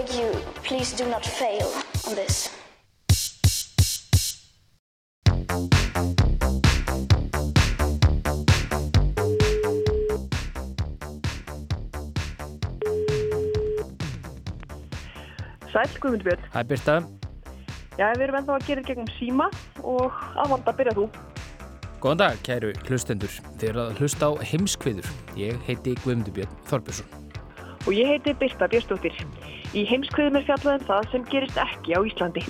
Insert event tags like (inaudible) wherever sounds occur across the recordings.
beg you, please do not fail on this. Sæl, Guðmund Björn. Hæ Birta. Já, við erum ennþá að gera gegnum síma og aðvanda byrja þú. Góðan dag, kæru hlustendur. Þið eru að hlusta á heimskviður. Ég heiti Guðmundur Björn Þorbjörnsson. Og ég heiti Birta Björnsdóttir. Í heimskviðum er fjallaðum það sem gerist ekki á Íslandi.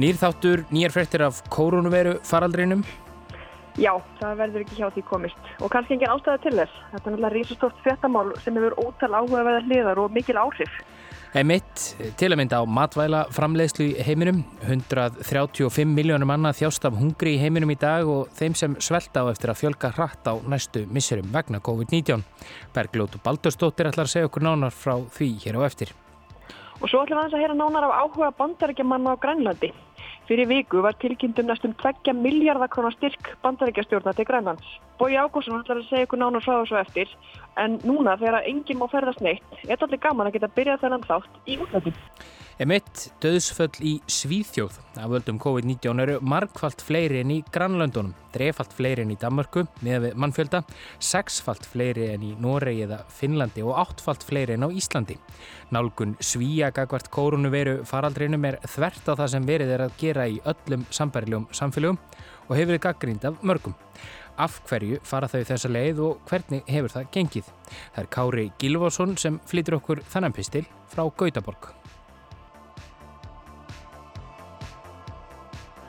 Nýr þáttur, nýjar frettir af koronaviru faraldrinum. Já, það verður ekki hjá því komist. Og kannski engin ástæða til þess. Þetta er náttúrulega rísastótt fjettamál sem hefur ótal áhugaveða hliðar og mikil áhrif. Emitt, til að mynda á matvæla framleiðslu í heiminum. 135 miljónum manna þjást af hungri í heiminum í dag og þeim sem svelta á eftir að fjölga hratt á næstu missurum vegna COVID-19. Berglótu Baldurstóttir ætlar að segja okkur nánar frá því hér á eftir. Og svo ætlum við að heyra nánar af áhuga bandarækjamanna á Grænlandi. Fyrir viku var tilkynntum næstum 2 miljardar krónar styrk bandarækjastjórna til Grænlands. Bói Ágússon ætlar að segja ykkur nánar frá þessu eftir, en núna þegar enginn má ferðast neitt, er allir gaman að geta byrjað þennan þátt í útlættum. Emitt, döðsföll í Svíþjóð af völdum COVID-19 eru margfalt fleiri en í Grænlöndunum, drefalt fleiri en í Danmarku með mannfjölda, sexfalt fleiri en í Noregi eða Finnlandi og áttfalt fleiri en á Íslandi. Nálgun svíjagagvart koronaviru faraldrinum er þvert á það sem verið er að gera í öllum sambærilegum samfélögum og hefur þið gaggrínd af mörgum. Af hverju fara þau þessa leið og hvernig hefur það gengið? Það er Kári Gilvarsson sem flytur okkur þannan pistil frá Gautaborg.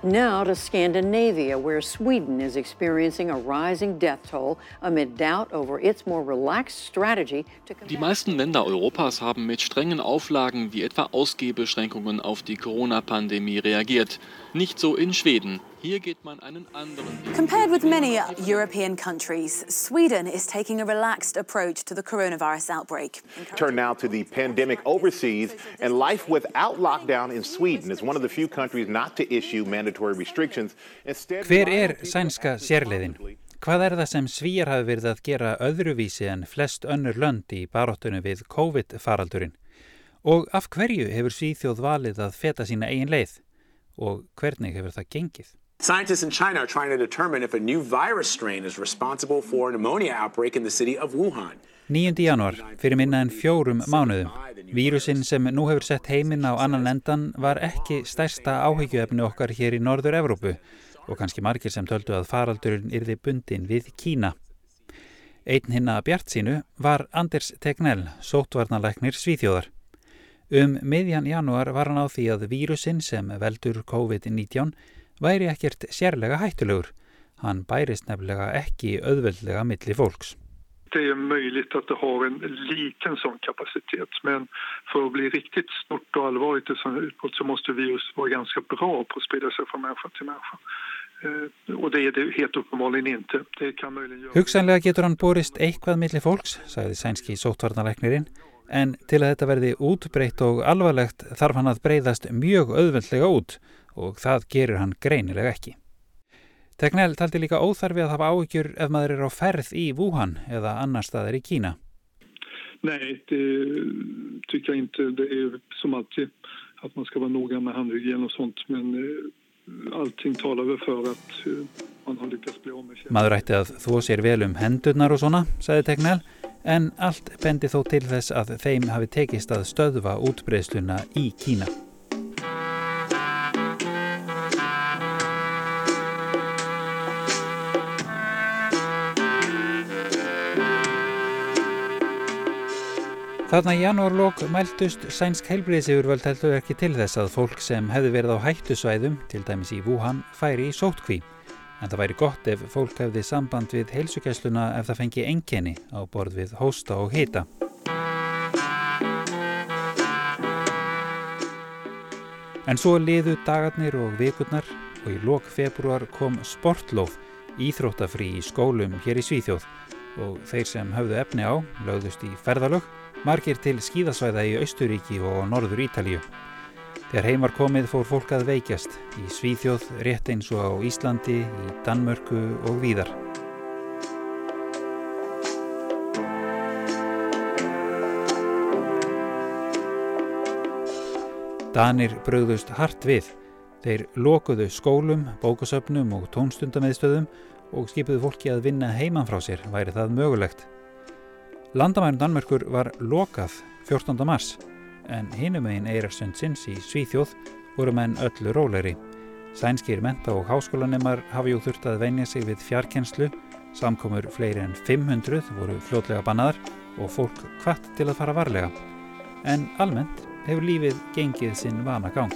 Now to Scandinavia, where Sweden is experiencing a rising death toll amid doubt over its more relaxed strategy to Die meisten Länder Europas haben mit strengen Auflagen wie etwa Ausgehbeschränkungen auf die Corona-Pandemie reagiert. Nicht so in Schweden. Hier geht man einen anderen Weg. Compared with many European countries, Sweden is taking a relaxed approach to the coronavirus outbreak. Turn now to the pandemic overseas, and life without lockdown in Sweden is one of the few countries not to issue mandatory restrictions. Instead, Hver er sænska sérleiðin? Hvað er það sem svíjar hafi verið að gera öðruvísi en flest önnur lönd í baróttunum við COVID-faraldurinn? Og af hverju hefur Svíþjóð valið að feta sína eigin leið? Og hvernig hefur það gengið? Scientists in China are trying to determine if a new virus strain is responsible for a pneumonia outbreak in the city of Wuhan. 9. januar, fyrir minna en fjórum mánuðum. Vírusinn sem nú hefur sett heiminn á annan endan var ekki stærsta áhyggjuefni okkar hér í Norður Evrópu og kannski margir sem töldu að faraldurinn yrði bundin við Kína. Einn hinna bjart sínu var Anders Tegnell, sótvarnalæknir Svíþjóðar. Um miðjan januar var hann á því að vírusinn sem veldur COVID-19 væri ekkert sérlega hættulegur. Hann bærist nefnilega ekki auðveldlega milli fólks. Det är möjligt att det har en liten sån kapacitet men för att bli riktigt stort och allvarligt ett sådant utbrott så måste virus vara ganska bra på att sprida sig från människa till människa. Och det är det helt uppenbarligen inte. Hugsanlega getur hann borist eitthvað milli fólks, sagði sænski sóttvarnalæknirinn, en til að þetta verði útbreytt og alvarlegt þarf hann að breyðast mjög auðveldlega út og það gerur hann greinilega ekki. Tegnell taldi líka óþarfi að hafa áhyggjur ef maður er á ferð í Wuhan eða annar staðar i Kína. Nej, det tycker jag inte. Det är som alltid att man ska vara noga med handhygien och sånt men eh, allting talar väl för att eh, man har lyckats bli av med Maður ætti að þvó sér vel um hendurnar og svona, sagði Tegnell, en allt bendi þó til þess að þeim hafi tekist að stöðva útbreyðsluna í Kína. Þarna í janúarlokk mæltust sænsk heilbriðsifurvöld heldur ekki til þess að fólk sem hefði verið á hættusvæðum, til dæmis í Wuhan, færi í sótkví. En það væri gott ef fólk hefði samband við heilsugæsluna ef það fengi enginni á borð við hósta og hita. En svo liðu dagarnir og vikurnar og í lok februar kom sportlóf, íþróttafrí í skólum hér í Svíþjóð og þeir sem höfðu efni á lögðust í ferðalög margir til skíðasvæða í Austuríki og Norður Ítalíu. Þegar heim var komið fór fólk að veikjast í Svíþjóð, rétt eins og á Íslandi, í Danmörku og víðar. Danir bröðust hart við. Þeir lokuðu skólum, bókasöfnum og tónstundamæðstöðum og skipuðu fólki að vinna heiman frá sér, væri það mögulegt. Landamærum Danmörkur var lokað 14. mars en hinum einn Eirasundsins í Svíþjóð voru menn öllu róleri. Sænskir menta og háskólanemar hafi jú þurft að venja sig við fjarkenslu, samkomur fleiri en 500 voru fljótlega bannaðar og fólk kvart til að fara varlega. En almennt hefur lífið gengið sinn vana gang.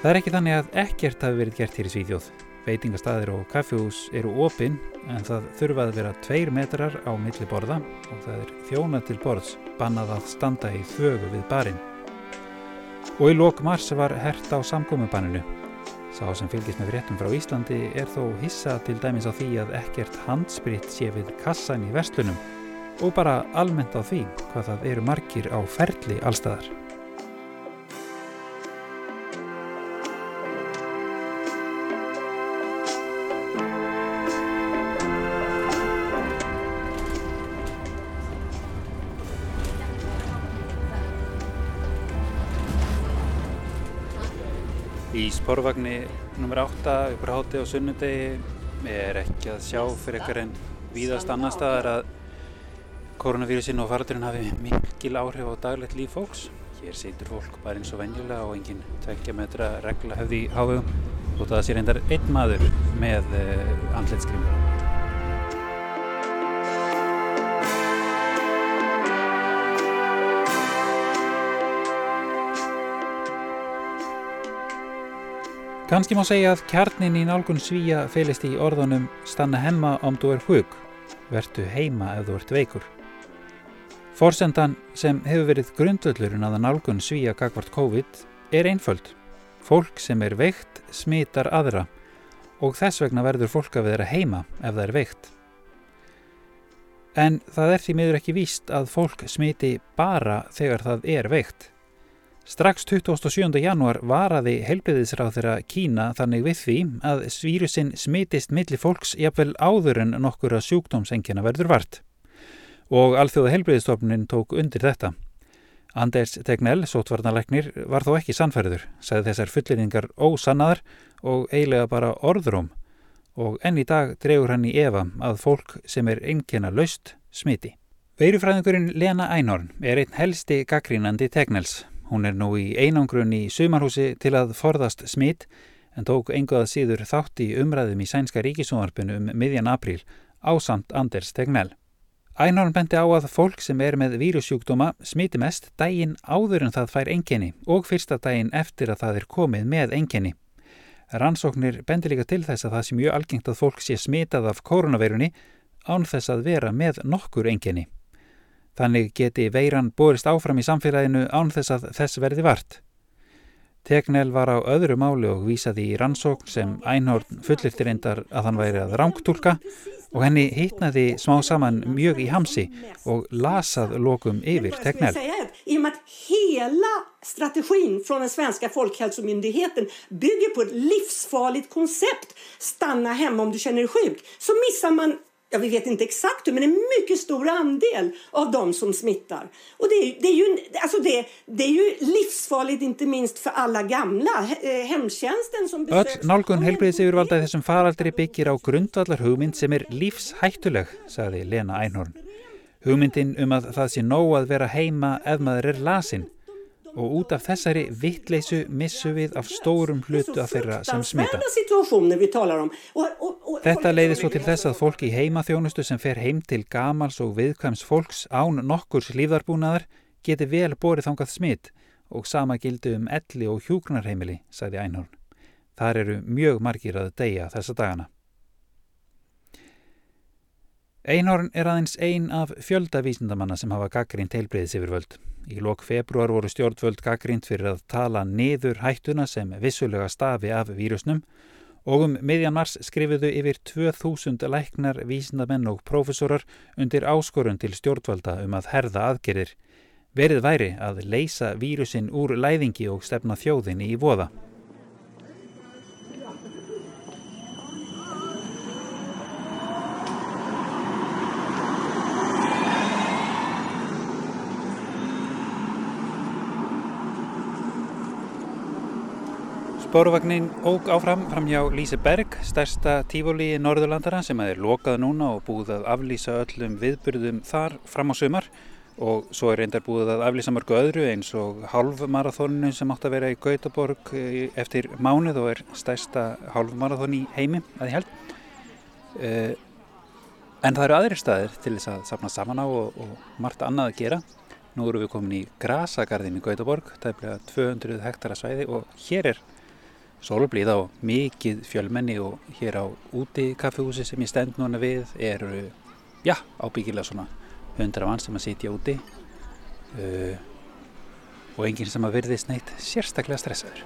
Það er ekki þannig að ekkert hafi verið gert hér í Svíþjóð. Veitingastæðir og kaffihús eru opinn en það þurfa að vera tveir metrar á milli borða og það er þjóna til borðs bannað að standa í þögu við barinn. Og í lok mars var hert á samgómubanninu. Sá sem fylgist með fréttum frá Íslandi er þó hissa til dæmis á því að ekkert handspritt sé við kassan í verslunum og bara almennt á því hvað það eru margir á ferli allstaðar. Sporvagni nr. 8 ykkur háti á sunnudegi er ekki að sjá fyrir ykkur en víðast annar staðar að koronavírusin og faraldurinn hafi mikil áhrif á daglegt líf fólks. Hér situr fólk bara eins og venjulega og enginn tveggja metra regla hefði í hávegum og það sé reyndar einn maður með uh, Kanski má segja að kjarnin í nálgun svíja felist í orðunum stanna hemma om du er hug, vertu heima ef þú ert veikur. Forsendan sem hefur verið grundvöldurinn að nálgun svíja gagvart COVID er einföld. Fólk sem er veikt smitar aðra og þess vegna verður fólk að vera heima ef það er veikt. En það er því miður ekki víst að fólk smiti bara þegar það er veikt. Strax 27. januar varaði helbriðisráð þeirra Kína þannig við því að svírusinn smitist milli fólks jafnvel áður en nokkur að sjúkdómsengina verður vart. Og alþjóða helbriðistofnin tók undir þetta. Anders Tegnell, sótvarnalegnir, var þó ekki sannferður, sagði þessar fulliringar ósannaðar og eiginlega bara orðróm og enn í dag drefur hann í Eva að fólk sem er einkena laust smiti. Veirufræðingurinn Lena Einhorn er einn helsti gaggrínandi Tegnells Hún er nú í einangrun í sumarhúsi til að forðast smitt en tók enguða síður þátt í umræðum í sænska ríkisúnvarpinu um miðjan apríl á samt Anders Tegnell. Ænhorn benti á að fólk sem er með vírussjúkdóma smiti mest dægin áður en það fær enginni og fyrsta dægin eftir að það er komið með enginni. Rannsóknir bendi líka til þess að það sé mjög algengt að fólk sé smitað af koronaveirunni án þess að vera með nokkur enginni. Þannig geti veiran borist áfram í samfélaginu án þess að þess verði vart. Tegnell var á öðru máli og vísaði í rannsókn sem Einhorn fullirti reyndar að hann væri að rángtúlka och henni hittnaði smá saman mjög í hamsi och lasað lokum yfir Tegnell. I och med att hela strategin från den svenska folkhälsomyndigheten bygger på ett livsfarligt koncept, stanna hemma om du känner dig sjuk, så missar man ja, vi vet inte exakt hur, men en mycket stor andel av de som smittar. Och det är, det är, ju, alltså det, det är ju livsfarligt inte minst för alla gamla. Eh, hemtjänsten som besöks... Öll nálgun helbriðsifurvalda þessum faraldri byggir á grundvallar hugmynd sem er lífshættuleg, sagði Lena Einhorn. Hugmyndin um að það sé nóg að vera heima ef maður er lasin og út af þessari vittleysu missu við af stórum hlutu af þeirra sem smita. Þetta leiði svo til þess að fólk í heimaþjónustu sem fer heim til gamals og viðkvæms fólks án nokkurs lífðarbúnaðar geti vel borið þangað smitt og sama gildi um elli og hjúgrunarheimili, sagði Einhorn. Þar eru mjög margir að deyja þessa dagana. Einhorn er aðeins ein af fjöldavísindamanna sem hafa gaggrínt heilbreyðis yfir völd. Í lok februar voru stjórnvöld gaggrínt fyrir að tala niður hættuna sem vissulega stafi af vírusnum og um miðjan mars skrifuðu yfir 2000 læknar, vísindamenn og profesorar undir áskorun til stjórnvölda um að herða aðgerir. Verið væri að leysa vírusin úr læðingi og stefna þjóðinni í voða. Spóruvagnin óg áfram fram hjá Líseberg, stærsta tífóli í Norðurlandara sem er lokað núna og búið að aflýsa öllum viðbyrðum þar fram á sumar og svo er reyndar búið að aflýsa mörgu öðru eins og halvmarathóninu sem átt að vera í Gautaborg eh, eftir mánuð og er stærsta halvmarathón í heimi að ég held. Uh, en það eru aðri staðir til þess að sapna saman á og, og margt annað að gera. Nú eru við komin í Grasagarðin í Gautaborg, það er bleið 200 hektara svæði og hér er sólblíð á mikið fjölmenni og hér á úti kaffehúsi sem ég stend núna við er, já, ábyggilega svona hundra mann sem að sitja úti uh, og enginn sem að verðist neitt sérstaklega stressaður.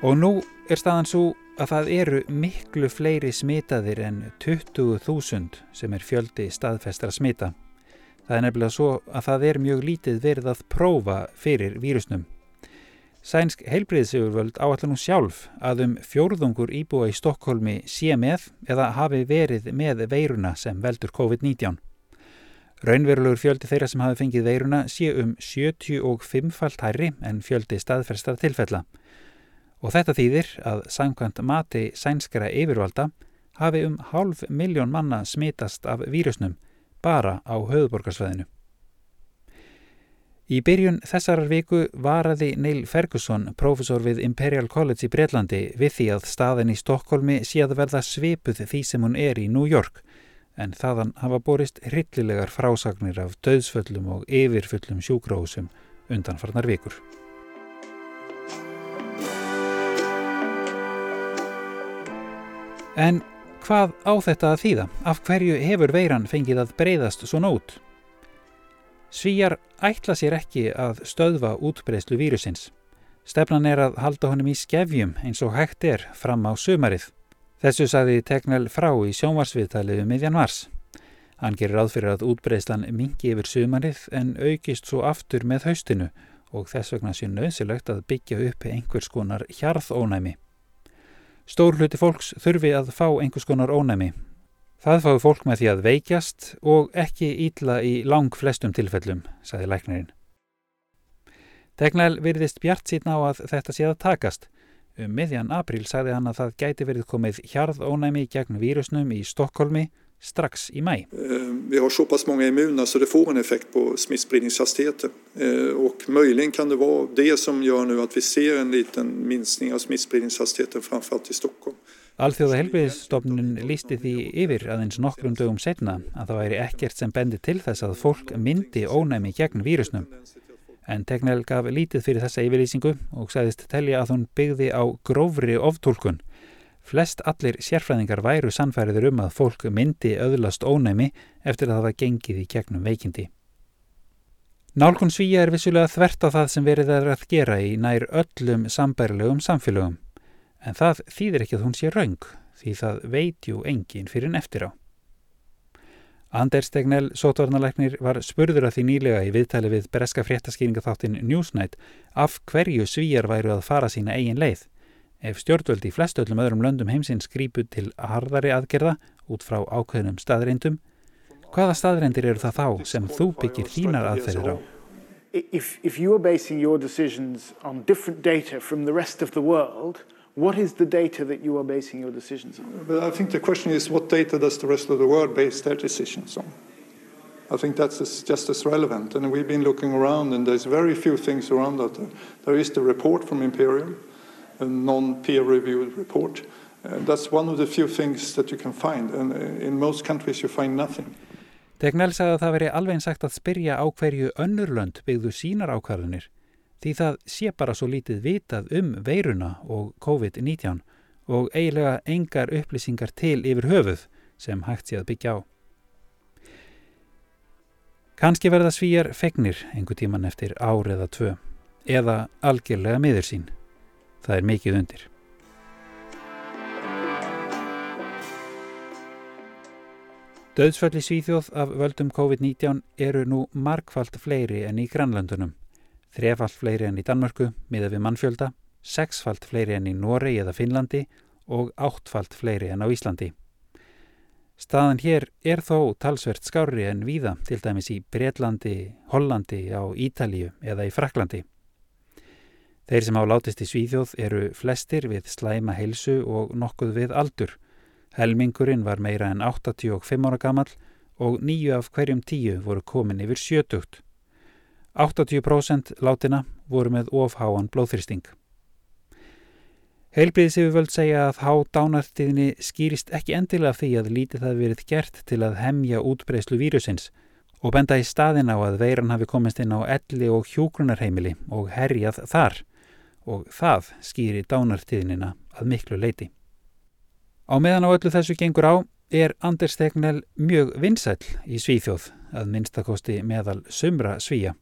Og nú er staðan svo að það eru miklu fleiri smitaðir en 20.000 sem er fjöldi staðfestra smita. Það er nefnilega svo að það er mjög lítið verið að prófa fyrir vírusnum. Sænsk heilbriðsjöfurvöld áallar nú sjálf að um fjórðungur íbúa í Stokkólmi sé með eða hafi verið með veiruna sem veldur COVID-19. Raunverulegur fjöldi þeirra sem hafi fengið veiruna sé um 75 falt hærri en fjöldi staðferstar tilfella og þetta þýðir að samkvæmt mati sænskara yfirvalda hafi um hálf miljón manna smitast af vírusnum bara á höfuborgarsvæðinu. Í byrjun þessarar viku varaði Neil Ferguson, profesor við Imperial College í Breitlandi, við því að staðin í Stokkólmi sé að verða svipuð því sem hún er í New York, en þaðan hafa borist hryllilegar frásagnir af döðsföllum og yfirfullum sjúgrósum undanfarnar vikur. En hvað á þetta að þýða? Af hverju hefur veiran fengið að breyðast svo nót? Svíjar ætla sér ekki að stöðva útbreyðslu vírusins. Stefnan er að halda honum í skefjum eins og hægt er fram á sumarið. Þessu saði Tegnell frá í sjónvarsviðtalið um miðjan mars. Hann gerir áðfyrir að útbreyðslan mingi yfir sumarið en aukist svo aftur með haustinu og þess vegna sé nöðsilegt að byggja upp einhvers konar hjarðónæmi. Stór hluti fólks þurfi að fá einhvers konar ónæmi. Það fái fólk með því að veikjast og ekki ítla í lang flestum tilfellum, saði læknirinn. Tegnæl virðist bjart síðan á að þetta sé að takast. Um miðjan april sagði hann að það gæti verið komið hjarðónæmi gegn vírusnum í Stokkólmi strax i maj. Vi har så pass många immuna så det får en effekt på smittspridningshastigheten. Och möjligen kan det vara det som gör nu att vi ser en liten minskning av smittspridningshastigheten framförallt i Stockholm. Alþjóða helbriðstofnun lísti því yfir aðeins nokkrum dögum setna að það væri ekkert sem bendi til þess að fólk myndi ónæmi gegn vírusnum. En Tegnell gaf lítið fyrir þessa yfirlýsingu og sagðist telja að hún byggði á grófri oftúlkun Flest allir sérfræðingar væru sannfæriður um að fólk myndi öðlast ónæmi eftir að það var gengið í gegnum veikindi. Nálgun svíja er vissulega þvert á það sem verið er að gera í nær öllum sambærilegum samfélögum, en það þýðir ekki að hún sé raung, því það veitjú engin fyrir en eftir á. Anders Tegnell, sótvarnalæknir, var spurður að því nýlega í viðtali við breska fréttaskýringaþáttin Newsnight af hverju svíjar væru að fara sína eigin leið. Ef stjórnvöld í flestu öllum öðrum löndum heimsins grípu til harðari aðgerða út frá ákveðnum staðreindum, hvaða staðreindir eru það þá sem þú byggir þínar aðferðir á? If, if you are basing your decisions on different data from the rest of the world, What is the data that you are basing your decisions on? But I think the question is what data does the rest of the world base their decisions on? I think that's just as relevant. And we've been looking around, and there's very few things around that. There is the report from Imperial, a non-peer reviewed report. Uh, that's one of the few things that you can find, and uh, in most countries you find nothing. Tegnell sagði að það veri alveg einsagt að spyrja á hverju önnurlönd byggðu sínar ákvarðunir því það sé bara svo lítið vitað um veiruna og COVID-19 og eiginlega engar upplýsingar til yfir höfuð sem hægt sé að byggja á. Kanski verða svíjar fegnir einhver tíman eftir ár eða tvö eða algjörlega miður sín. Það er mikið undir. Döðsföll í Svíþjóð af völdum COVID-19 eru nú markfalt fleiri enn í grannlöndunum. Þrefalt fleiri enn í Danmörku, miða við mannfjölda, sexfalt fleiri enn í Noregi eða Finnlandi og áttfalt fleiri enn á Íslandi. Staðan hér er þó talsvert skári en víða, til dæmis í Breitlandi, Hollandi, á Ítalíu eða í Fraklandi. Þeir sem á látist í Svíþjóð eru flestir við slæma heilsu og nokkuð við aldur. Helmingurinn var meira en 85 ára gammal og nýju af hverjum tíu voru komin yfir sjötugt. 80% látina voru með ofháan blóðþristing. Heilbriðis yfirvöld segja að há dánartíðinni skýrist ekki endilega því að lítið það verið gert til að hemja útbreyslu vírusins og benda í staðin á að veiran hafi komist inn á elli og hjógrunarheimili og herjað þar og það skýri dánartíðinina að miklu leiti. Á meðan á öllu þessu gengur á er Anders Tegnell mjög vinsæl í Svíþjóð að minnstakosti meðal sumra svíja.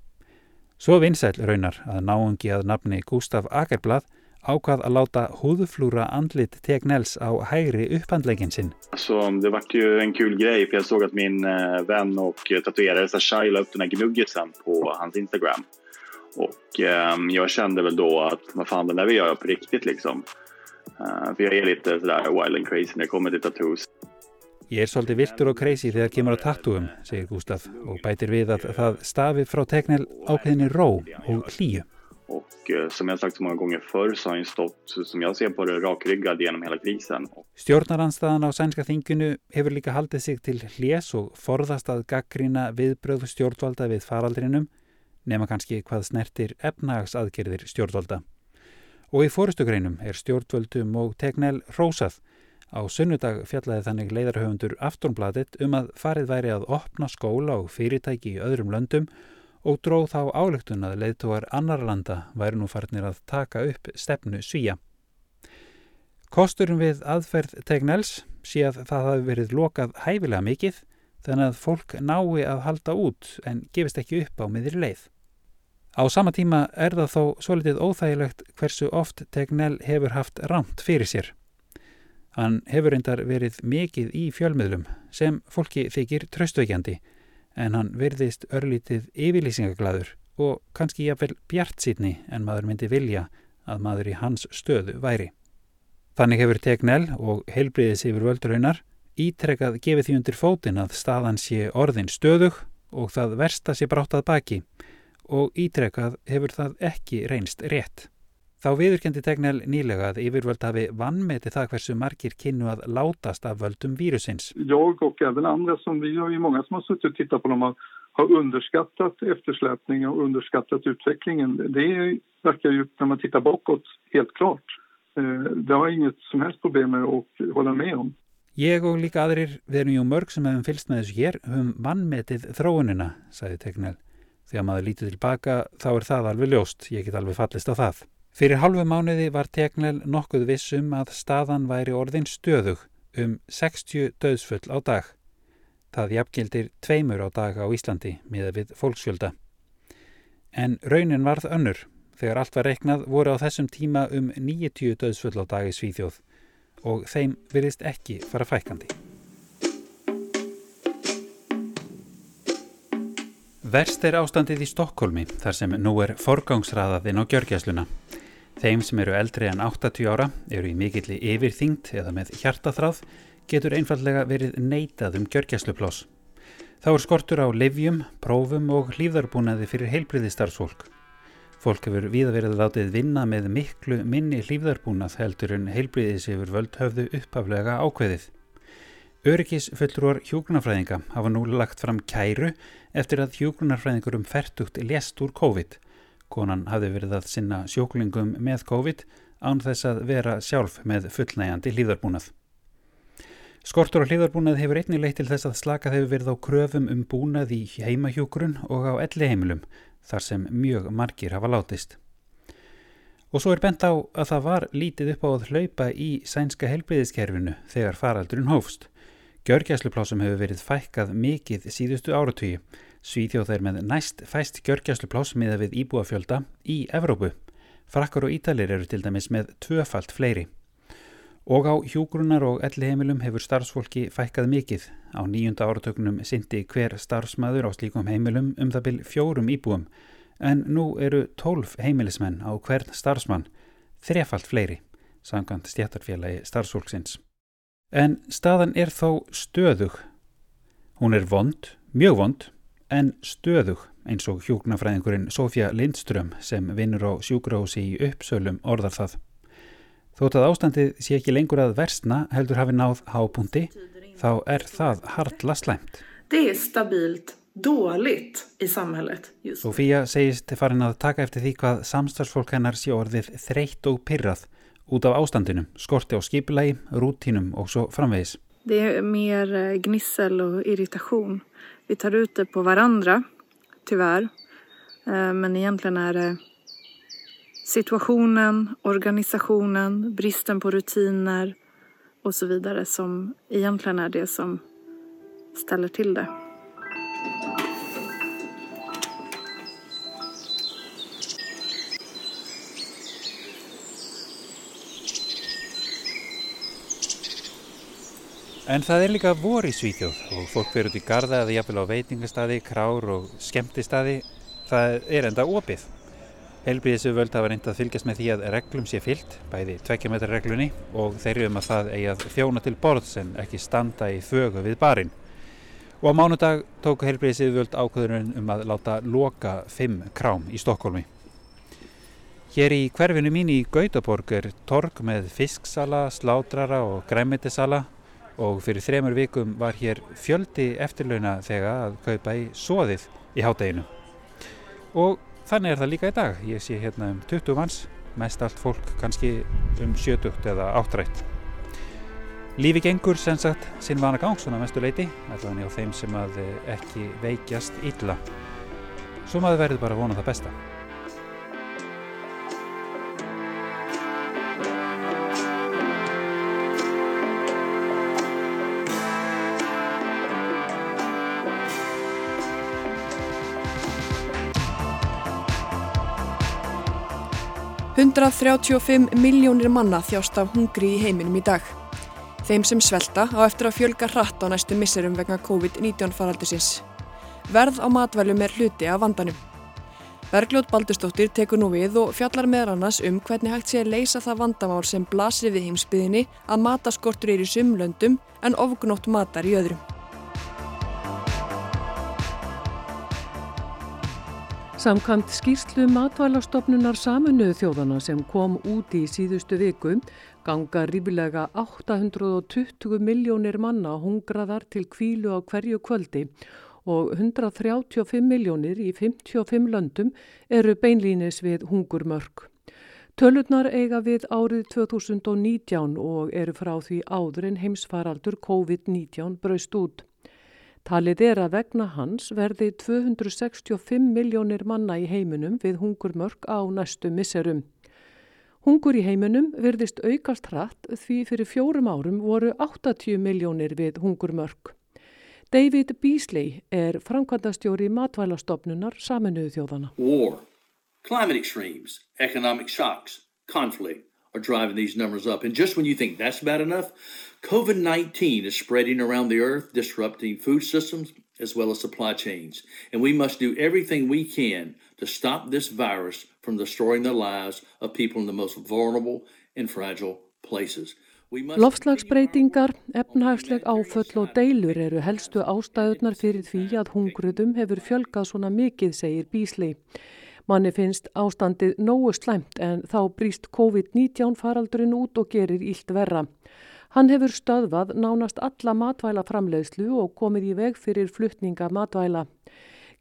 Svo vinsæl raunar að náungi að nafni Gustaf Akerblad ákvað að láta húðflúra andlit Tegnells á hægri upphandlegin sin. Så det var ju en kul grej för jag såg att min eh, vän och tatuerare Sashai la upp den här gnuggisen på hans Instagram. Och eh, jag kände väl då att vad fan den där vill jag göra på riktigt liksom. Uh, för jag är lite sådär wild and crazy när det kommer till tattoos. Ég er svolítið viltur og crazy þegar kemur á tattúum, segir Gustaf og bætir við að það stafi frá Tegnell ákveðinni ró og hlýju. Och eh, som jag sagt så många gånger förr så har han stått, som jag ser på det, rakryggad genom hela krisen. Stjórnaranstaðan á sænska þinginu hefur líka haldið sig til hljés og forðast að gaggrina viðbröð stjórnvalda við faraldrinum nema kannski hvað snertir efnagsaðgerðir stjórnvalda. Og í fórustugreinum er stjórnvöldum og Tegnell rósað. Á sunnudag fjallaði þannig leiðarhöfundur Aftonbladet um að farið væri að opna skóla og fyrirtæki í öðrum löndum og dróð þá álöktun að leiðtógar annar landa væri nú farnir að taka upp stefnu svíja. Kosturum við aðferð Tegnells sé að það hafi verið lokað hæfilega mikið þannig að fólk nái að halda út en gefist ekki upp á miðri leið. Á sama tíma er það þó svolítið óþægilegt hversu oft Tegnell hefur haft ramt fyrir sér. Hann hefur reyndar verið mikið í fjölmiðlum sem fólki þykir tröstveikjandi en hann verðist örlítið yfirlýsingaglaður og kannski jafnvel bjart sítni en maður myndi vilja að maður í hans stöðu væri. Þannig hefur Tegnell og heilbriðis yfir völduraunar ítrekkað gefið því undir fótin að staðan sé orðin stöðug og það versta sé bráttað baki og ítrekkað hefur það ekki reynst rétt. Þá viðurkendi Tegnell nýlega að yfirvöld hafi vannmeti það hversu margir kynnu að látast af völdum vírusins. Jag och även andra som vi har ju många som har suttit och tittat på dem har, har underskattat eftersläpningen och underskattat utvecklingen. Det verkar ju när man tittar bakåt helt klart. Det har inget som helst problem med att hålla med om. Ég og líka aðrir, við erum jú mörg sem hefum fylst með þessu hér, höfum vannmetið þróunina, sagði Tegnell. Þegar maður lítið tilbaka þá er það alveg ljóst, ég get alveg fallist á það. Fyrir halvu mánuði var Tegnell nokkuð vissum að staðan væri orðin stöðug um 60 döðsfull á dag. Það jafngildir tveimur á dag á Íslandi miða við fólksfjölda. En raunin varð önnur. Þegar allt var reiknað voru á þessum tíma um 90 döðsfull á dag í Svíþjóð og þeim virðist ekki fara fækandi. Verst er ástandið í Stokkólmi þar sem nú er forgangsraðaðinn á gjörgjæsluna. Þeim sem eru eldri en 80 ára eru í mikilli yfirþyngd eða með hjartaþráð getur einfallega verið neitað um gjörgjæsluplás. Þá er skortur á livjum, prófum og hlýðarbúnaði fyrir heilbriði starfsfólk. Fólk hefur viða verið látið vinna með miklu minni hlýfðarbúnað heldur en heilbriðis yfir völd höfðu upphaflega ákveðið. Öryggis fullrúar hjókunarfræðinga hafa nú lagt fram kæru eftir að hjókunarfræðingur um færtugt lést úr COVID. Konan hafi verið að sinna sjóklingum með COVID án þess að vera sjálf með fullnægandi hlýðarbúnað. Skortur á hlýðarbúnað hefur einnig leitt til þess að slakað hefur verið á kröfum um búnað í heimahjókurun og á elli heimilum þar sem mjög margir hafa látist. Og svo er bent á að það var lítið upp á að hlaupa í sænska helbriðiskerfinu þegar faraldurinn hófst. Gjörgjæsluplásum hefur verið fækkað mikið síðustu áratöyu. Svíþjóð er með næst fæst gjörgjæsluplás miða við íbúafjölda í Evrópu. Frakkar og Ítalir eru til dæmis með tvöfalt fleiri. Og á hjúgrunar og elliheimilum hefur starfsfólki fækkað mikið. Á nýjunda áratögnum syndi hver starfsmæður á slíkum heimilum um það byl fjórum íbúum. En nú eru tólf heimilismenn á hvern starfsmann, þrefalt fleiri, samkvæmt stjættarfélagi starfsfólksins. En staðan er þó stöðug. Hún er vond, mjög vond, en stöðug eins og hjúknafræðingurinn Sofja Lindström sem vinnur á sjúkrahúsi í uppsölum orðar það. Þótt að ástandið sé ekki lengur að versna heldur hafi náð hápunkti, þá er það hardla slæmt. Det er stabilt dåligt í samhället. Sofía segist farin að taka eftir því hvað samstarfsfólk hennar sé orðið þreytt og pyrrað út af ástandinu, skorti á skipilagi, rútínum og svo framvegis. Det är mer eh, gnissel och irritation. Vi tar ut det på varandra, tyvärr. Eh, men egentligen är det situationen, organisationen, bristen på rutiner och så vidare som egentligen är det som ställer till det. En það er líka vor í Svíþjóð og fólk fyrir út í garda eða jafnvel á veitingastadi, krár og skemmtistadi. Það er enda opið. Helbriðisu völd hafa reynd að fylgjast með því að reglum sé fyllt, bæði tvekkjametrarreglunni og þeirri um að það eigi að þjóna til borðs en ekki standa í þögu við barinn. Og á mánudag tóku helbriðisu völd ákvöðurinn um að láta loka fimm krám í Stokkólmi. Hér í hverfinu mín í Gautaborg er torg með fisksala, slátrara og græmitisala og fyrir þremur vikum var hér fjöldi eftirlauna þegar að kaupa í soðið í hátteginu. Og þannig er það líka í dag. Ég sé hérna um 20 manns, mest allt fólk kannski um 70 eða áttrætt. Lífi gengur sem sagt sinn vana gang svona mestu leiti, allavega á þeim sem að ekki veikjast illa. Svo maður verður bara að vona það besta. 135 miljónir manna þjást af hungri í heiminum í dag. Þeim sem svelta á eftir að fjölga hratt á næstu misserum vegna COVID-19 faraldusins. Verð á matvælum er hluti af vandanum. Bergljót Baldustóttir tekur nú við og fjallar meðar annars um hvernig hægt sé að leysa það vandamál sem blasir við heimsbyðinni að mataskortur er í sumlöndum en ofgnótt matar í öðrum. Samkvæmt skýrslu matvælastofnunar saminuðu þjóðana sem kom út í síðustu viku ganga rífilega 820 miljónir manna hungraðar til kvílu á hverju kvöldi og 135 miljónir í 55 löndum eru beinlínis við hungurmörk. Tölurnar eiga við árið 2019 og eru frá því áður en heimsfaraldur COVID-19 braust út. Talið er að vegna hans verði 265 miljónir manna í heiminum við hungurmörk á næstu misserum. Hungur í heiminum verðist aukast hratt því fyrir fjórum árum voru 80 miljónir við hungurmörk. David Beasley er framkvæmdastjóri matvælastofnunar saminuðu þjóðana. War, climate extremes, economic shocks, conflict are driving these numbers up. And just when you think that's bad enough, COVID 19 is spreading around the earth, disrupting food systems as well as supply chains. And we must do everything we can to stop this virus from destroying the lives of people in the most vulnerable and fragile places. Lofslagsbreytingar, efnahagsleg áföll og deilur eru helstu ástæðunar fyrir því að hungruðum hefur fjölgað svona mikið, segir Bísli. Manni finnst ástandið nógu slæmt en þá brýst COVID-19 faraldurinn út og gerir ílt verra. Hann hefur stöðvað nánast alla matvæla framleiðslu og komið í veg fyrir fluttninga matvæla.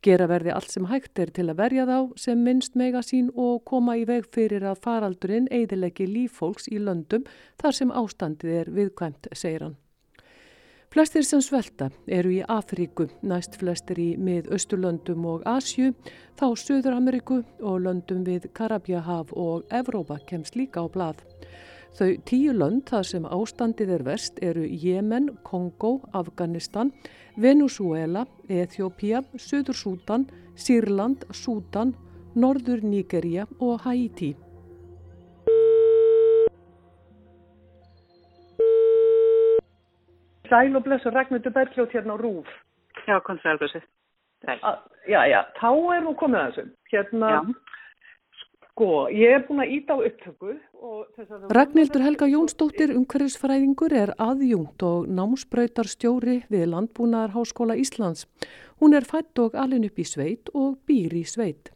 Gera verði allt sem hægt er til að verja þá sem minnst mega sín og koma í veg fyrir að faraldurinn eigðilegi líffólks í löndum þar sem ástandið er viðkvæmt, segir hann. Flestir sem svelta eru í Afríku, næst flestir í mið-Östurlöndum og Asju, þá Suður Ameriku og löndum við Karabjahaf og Evrópa kemst líka á blað. Þau tíu lönd þar sem ástandið er verst eru Jemen, Kongo, Afganistan, Venezuela, Eþjópia, Suður Sútan, Sýrland, Sútan, Norður Nígeria og Haiti. Sæl og blessu Ragnhildur Bergljótt hérna á Rúf. Já, konservblessu. Já, já, þá er nú komið að þessu. Hérna, já. Sko, ég er búin að íta á upptöku. Ragnhildur Helga Jónsdóttir, umhverfisfræðingur, er aðjúnt og námsbröytar stjóri við Landbúnaðarháskóla Íslands. Hún er fætt og alin upp í sveit og býr í sveit.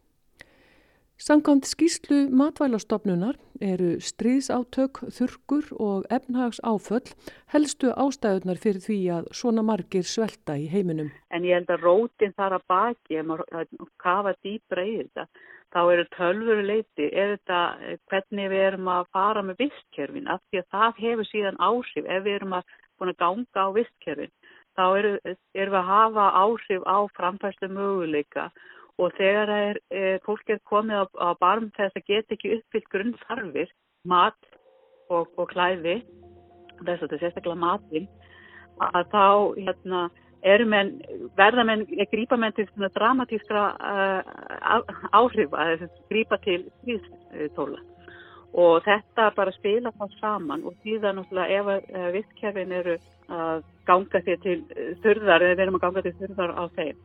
Samkvæmt skýslu matvælastofnunar eru stríðsátök, þurkur og efnhags áföll helstu ástæðunar fyrir því að svona margir svelta í heiminum. En ég held að rótin þar að baki, ef maður kafa dýbra í þetta, þá eru tölvuru leiti, er þetta hvernig við erum að fara með vistkerfin, af því að það hefur síðan áhrif. Ef við erum að, ganga á vistkerfin. Þá erum er við að hafa áhrif á framfærslu möguleika og þegar er, er, fólk er komið á, á barm þess að geta ekki uppfyllt grunnþarfir, mat og, og klæði, þess að þetta er sérstaklega matin, að þá hérna, menn, verða menn, grípa menn til dramatískra uh, áhrif að grípa til stríðstóla. Og þetta bara spila þá saman og því það náttúrulega ef uh, visskjafin eru að ganga til þurðar, eða við erum að ganga til þurðar á þeim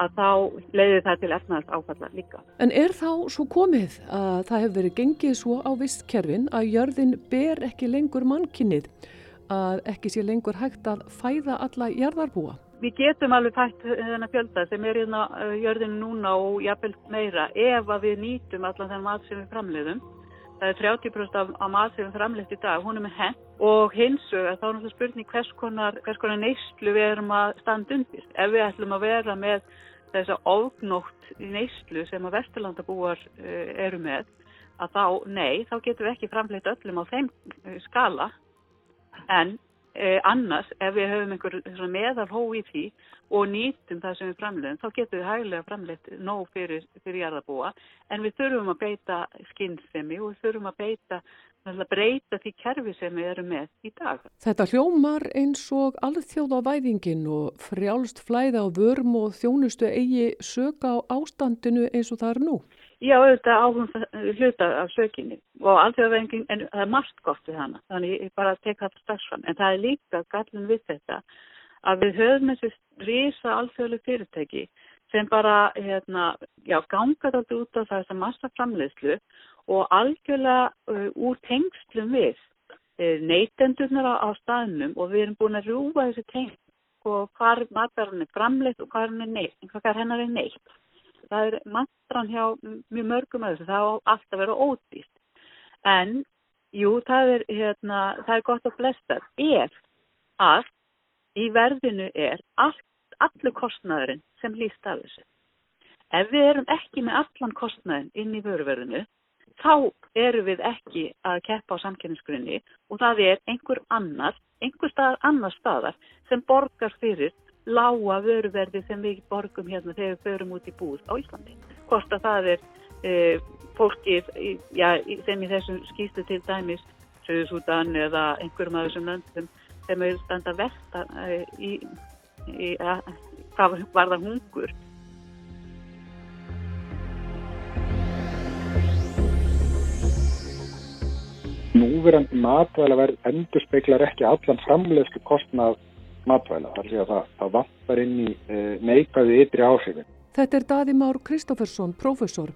að þá leiði það til efnaðast áfalla líka. En er þá svo komið að það hefur verið gengið svo á vistkerfin að jörðin ber ekki lengur mannkinnið, að ekki sé lengur hægt að fæða alla jörðarbúa? Við getum alveg fætt þennan fjölda sem er hérna jörðin núna og jafnvel meira ef að við nýtum allan þennan mat sem við framleiðum. Það er 30% af, af mat sem við framleiðt í dag, hún er með henn og hins vegar þá er náttúrulega spurning hvers konar, hvers konar neyslu við erum að standa undir. Ef við ætlum að vera með þess að ofgnótt neyslu sem að vesturlandabúar uh, eru með að þá, nei, þá getum við ekki framleitt öllum á þeim uh, skala en uh, annars ef við höfum einhver meðal hó í því og nýtum það sem við framleitum þá getum við hægilega framleitt nóg fyrir, fyrir jarðabúa en við þurfum að beita skinnsemi og við þurfum að beita að breyta því kerfi sem við erum með í dag. Þetta hljómar eins og alþjóða væðingin og frjálst flæða á vörm og þjónustu eigi söka á ástandinu eins og það er nú. Já, auðvitað áhugum hluta af sökinni og alþjóða væðingin, en það er margt gott við hana, þannig ég bara tek það strax fram, en það er líka gallin við þetta að við höfum þessi rísa alþjóðlu fyrirtæki sem bara, hérna, já, ganga þetta út á þess að massa framleiðslu og algjörlega uh, úr tengslum við uh, neytendurnar á, á staðnum og við erum búin að rúfa þessi tengst og hvað matverðan er framleitt og hvað hennar er neitt. Það er matverðan hjá mjög mörgum að þessu, það á alltaf að vera ódýst. En, jú, það er, hérna, það er gott að flesta. Ef að í verðinu er allt, allur kostnæðurinn sem líst af þessu. Ef við erum ekki með allan kostnæðin inn í vöruverðinu, þá eru við ekki að keppa á samkynningsgrunni og það er einhver annar, einhver staðar annar staðar sem borgar fyrir lága vöruverði sem við borgum hérna þegar við förum út í búð á Íslandi. Hvort að það er e, fólkið ja, sem í þessum skýstu til dæmis Suðsúdan eða einhverjum af þessum löndum sem er standa versta e, í, í, að, hvað var það hungur núverandi matvælaverð endur speiklar ekki allan framleiðslu kostnað matvæla. Það, það, það vantar inn í e, neikvæði ytri áhrifin. Þetta er Daði Már Kristófersson, professor.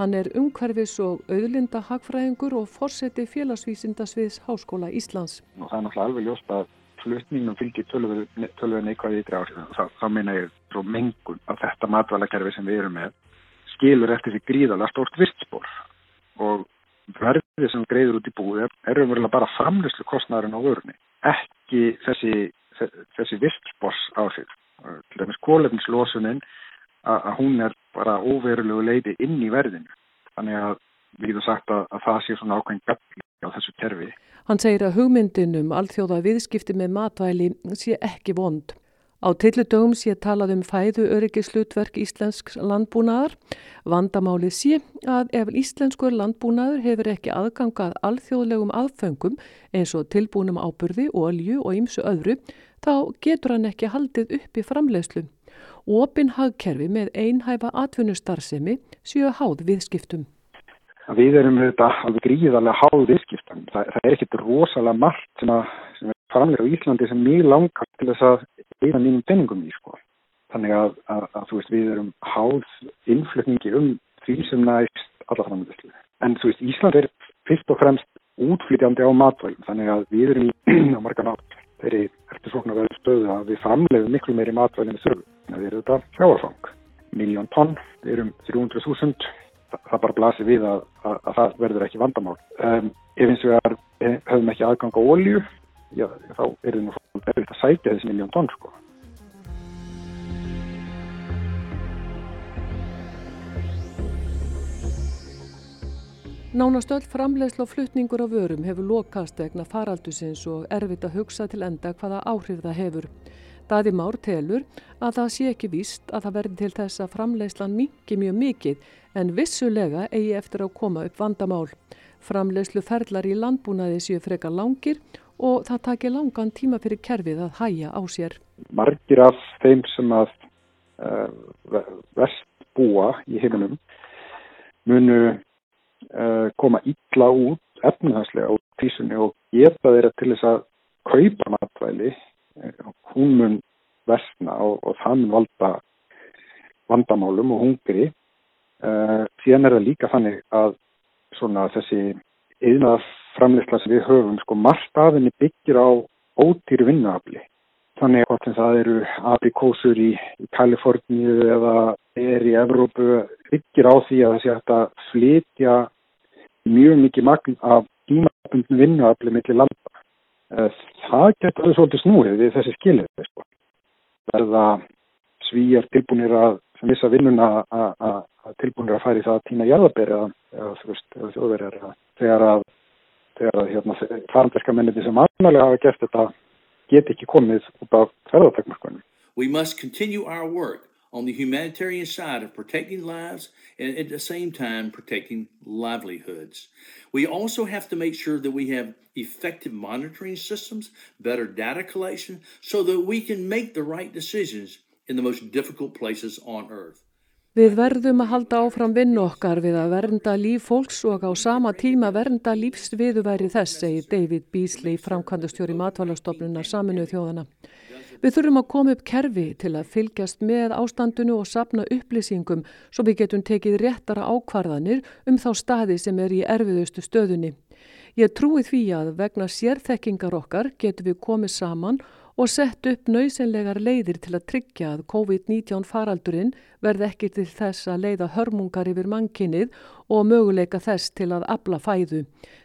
Hann er umhverfis og auðlinda hagfræðingur og forseti félagsvísindasviðs Háskóla Íslands. Og það er náttúrulega alveg ljóst að flutningum fylgir tölvöð neikvæði ytri áhrifin. Það, það meina ég frá mengun af þetta matvælakerfi sem við erum með skilur eftir því gríðalega stórt virtspor og verðið sem greiður út í búið er umverulega bara framlýslu kostnæðurinn á vörunni, ekki þessi, þessi virtspors áhrif. Til dæmis kólefnislósunin að hún er bara óverulegu leiti inn í verðinu. Þannig að við getum sagt að, að það sé svona ákveðin gafli á þessu terfi. Hann segir að hugmyndinum alþjóða viðskipti með matvæli sé ekki vond. Á tilludögum sé talað um fæðu öryggislutverk íslensks landbúnaðar. Vandamálið sé að ef íslenskur landbúnaður hefur ekki aðgangað alþjóðlegum aðföngum eins og tilbúnum áburði, olju og ymsu öðru, þá getur hann ekki haldið upp í framleiðslu. Opin hagkerfi með einhæfa atvinnustarfsemi séu háð viðskiptum. Við erum auðvitað alveg gríðarlega háð viðskiptum. Það, það er ekkit rosalega margt sem, að, sem er framlega á Íslandi sem mjög langar til þess að eina mínum penningum í sko. Þannig að, að, að þú veist við erum háð innflutningi um því sem næst alla framleyslu. En þú veist Ísland er fyrst og fremst útflytjandi á matvælum þannig að við erum í (clears throat) á marga nátt þeirri eftir svona verður stöðu að við framleiðum miklu meiri matvælum við þurfum. Það er þetta sjáarfang. Miljón tonn, við erum 300.000 það bara blasir við að, að, að það verður ekki vandamál. Um, ef eins og við höfum ekki aðgang á olju, já, þá er það nú verður að sætja þessi miljón tonn sko. Nánast öll framleiðslu og flutningur á vörum hefur lokast vegna faraldusins og erfitt að hugsa til enda hvaða áhrif það hefur. Daði Már telur að það sé ekki víst að það verði til þess að framleiðslan mingi mjög mikið en vissulega eigi eftir að koma upp vandamál. Framleiðslu ferlar í landbúnaði séu frekar langir og það takir langan tíma fyrir kerfið að hæja á sér. Margir af þeim sem að uh, vest búa í heiminum munu koma illa út efnahagslega á tísunni og geta þeirra til þess að kaupa matvæli hún mun versna og, og það mun valda vandamálum og hungri. Uh, síðan er það líka þannig að svona þessi eðnað framleysla sem við höfum sko margt aðinni byggir á ótýru vinnuafli þannig að það eru aprikósur í, í Kaliforníu eða er í Evrópu byggir á því að það sé að flytja mjög mikið magn af tímabundin vinnuafli millir landa Eh, það getur þau svolítið snúið við þessi skilir. Sko. Verða svíjar tilbúinir að missa vinnuna að tilbúinir að færi það að týna jæðaberi eða, þjóðverjar þegar að, þegar að hérna, faranderska menniti sem annarlega hafa gert þetta ekki komið út af ferðartakmarkunum. We must continue our work on the humanitarian side of protecting lives and at the same time protecting livelihoods. We also have to make sure that we have effective monitoring systems, better data collection, so that we can make the right decisions in the most difficult places on earth. Við verðum að halda áfram vinnu okkar við að vernda líf fólks og á sama tíma vernda lífsviðuværi þess, segir David Beasley, framkvæmdustjóri matvælastofnunar saminuð þjóðana. Við þurfum að koma upp kerfi til að fylgjast með ástandinu og sapna upplýsingum svo við getum tekið réttara ákvarðanir um þá staði sem er í erfiðustu stöðunni. Ég trúi því að vegna sérþekkingar okkar getum við komið saman og sett upp nöysenlegar leiðir til að tryggja að COVID-19 faraldurinn verði ekki til þess að leiða hörmungar yfir mannkinnið og möguleika þess til að abla fæðu,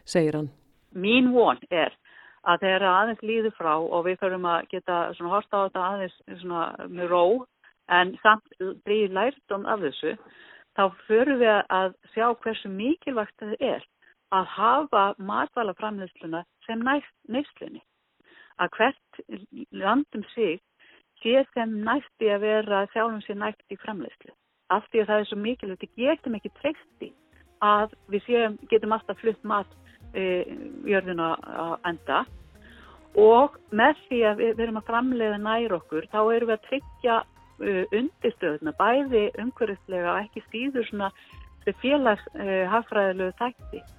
segir hann. Mín von er að þegar aðeins líður frá og við förum að geta horta á þetta aðeins með ró en samt drýðir lærdom af þessu, þá förum við að sjá hversu mikilvægt það er að hafa matvælaframleysluna sem næst neyslinni. Að hvert landum sig sé sem næsti að vera sjálfum sér næst í framleyslu. Af því að það er svo mikilvægt, við getum ekki treysti að við séum, getum alltaf flutt mat jörðina að enda og með því að við erum að framleiða nær okkur þá erum við að tryggja undirstöðuna bæði umhverfislega og ekki síður svona félags hafræðilegu þætti. Ég,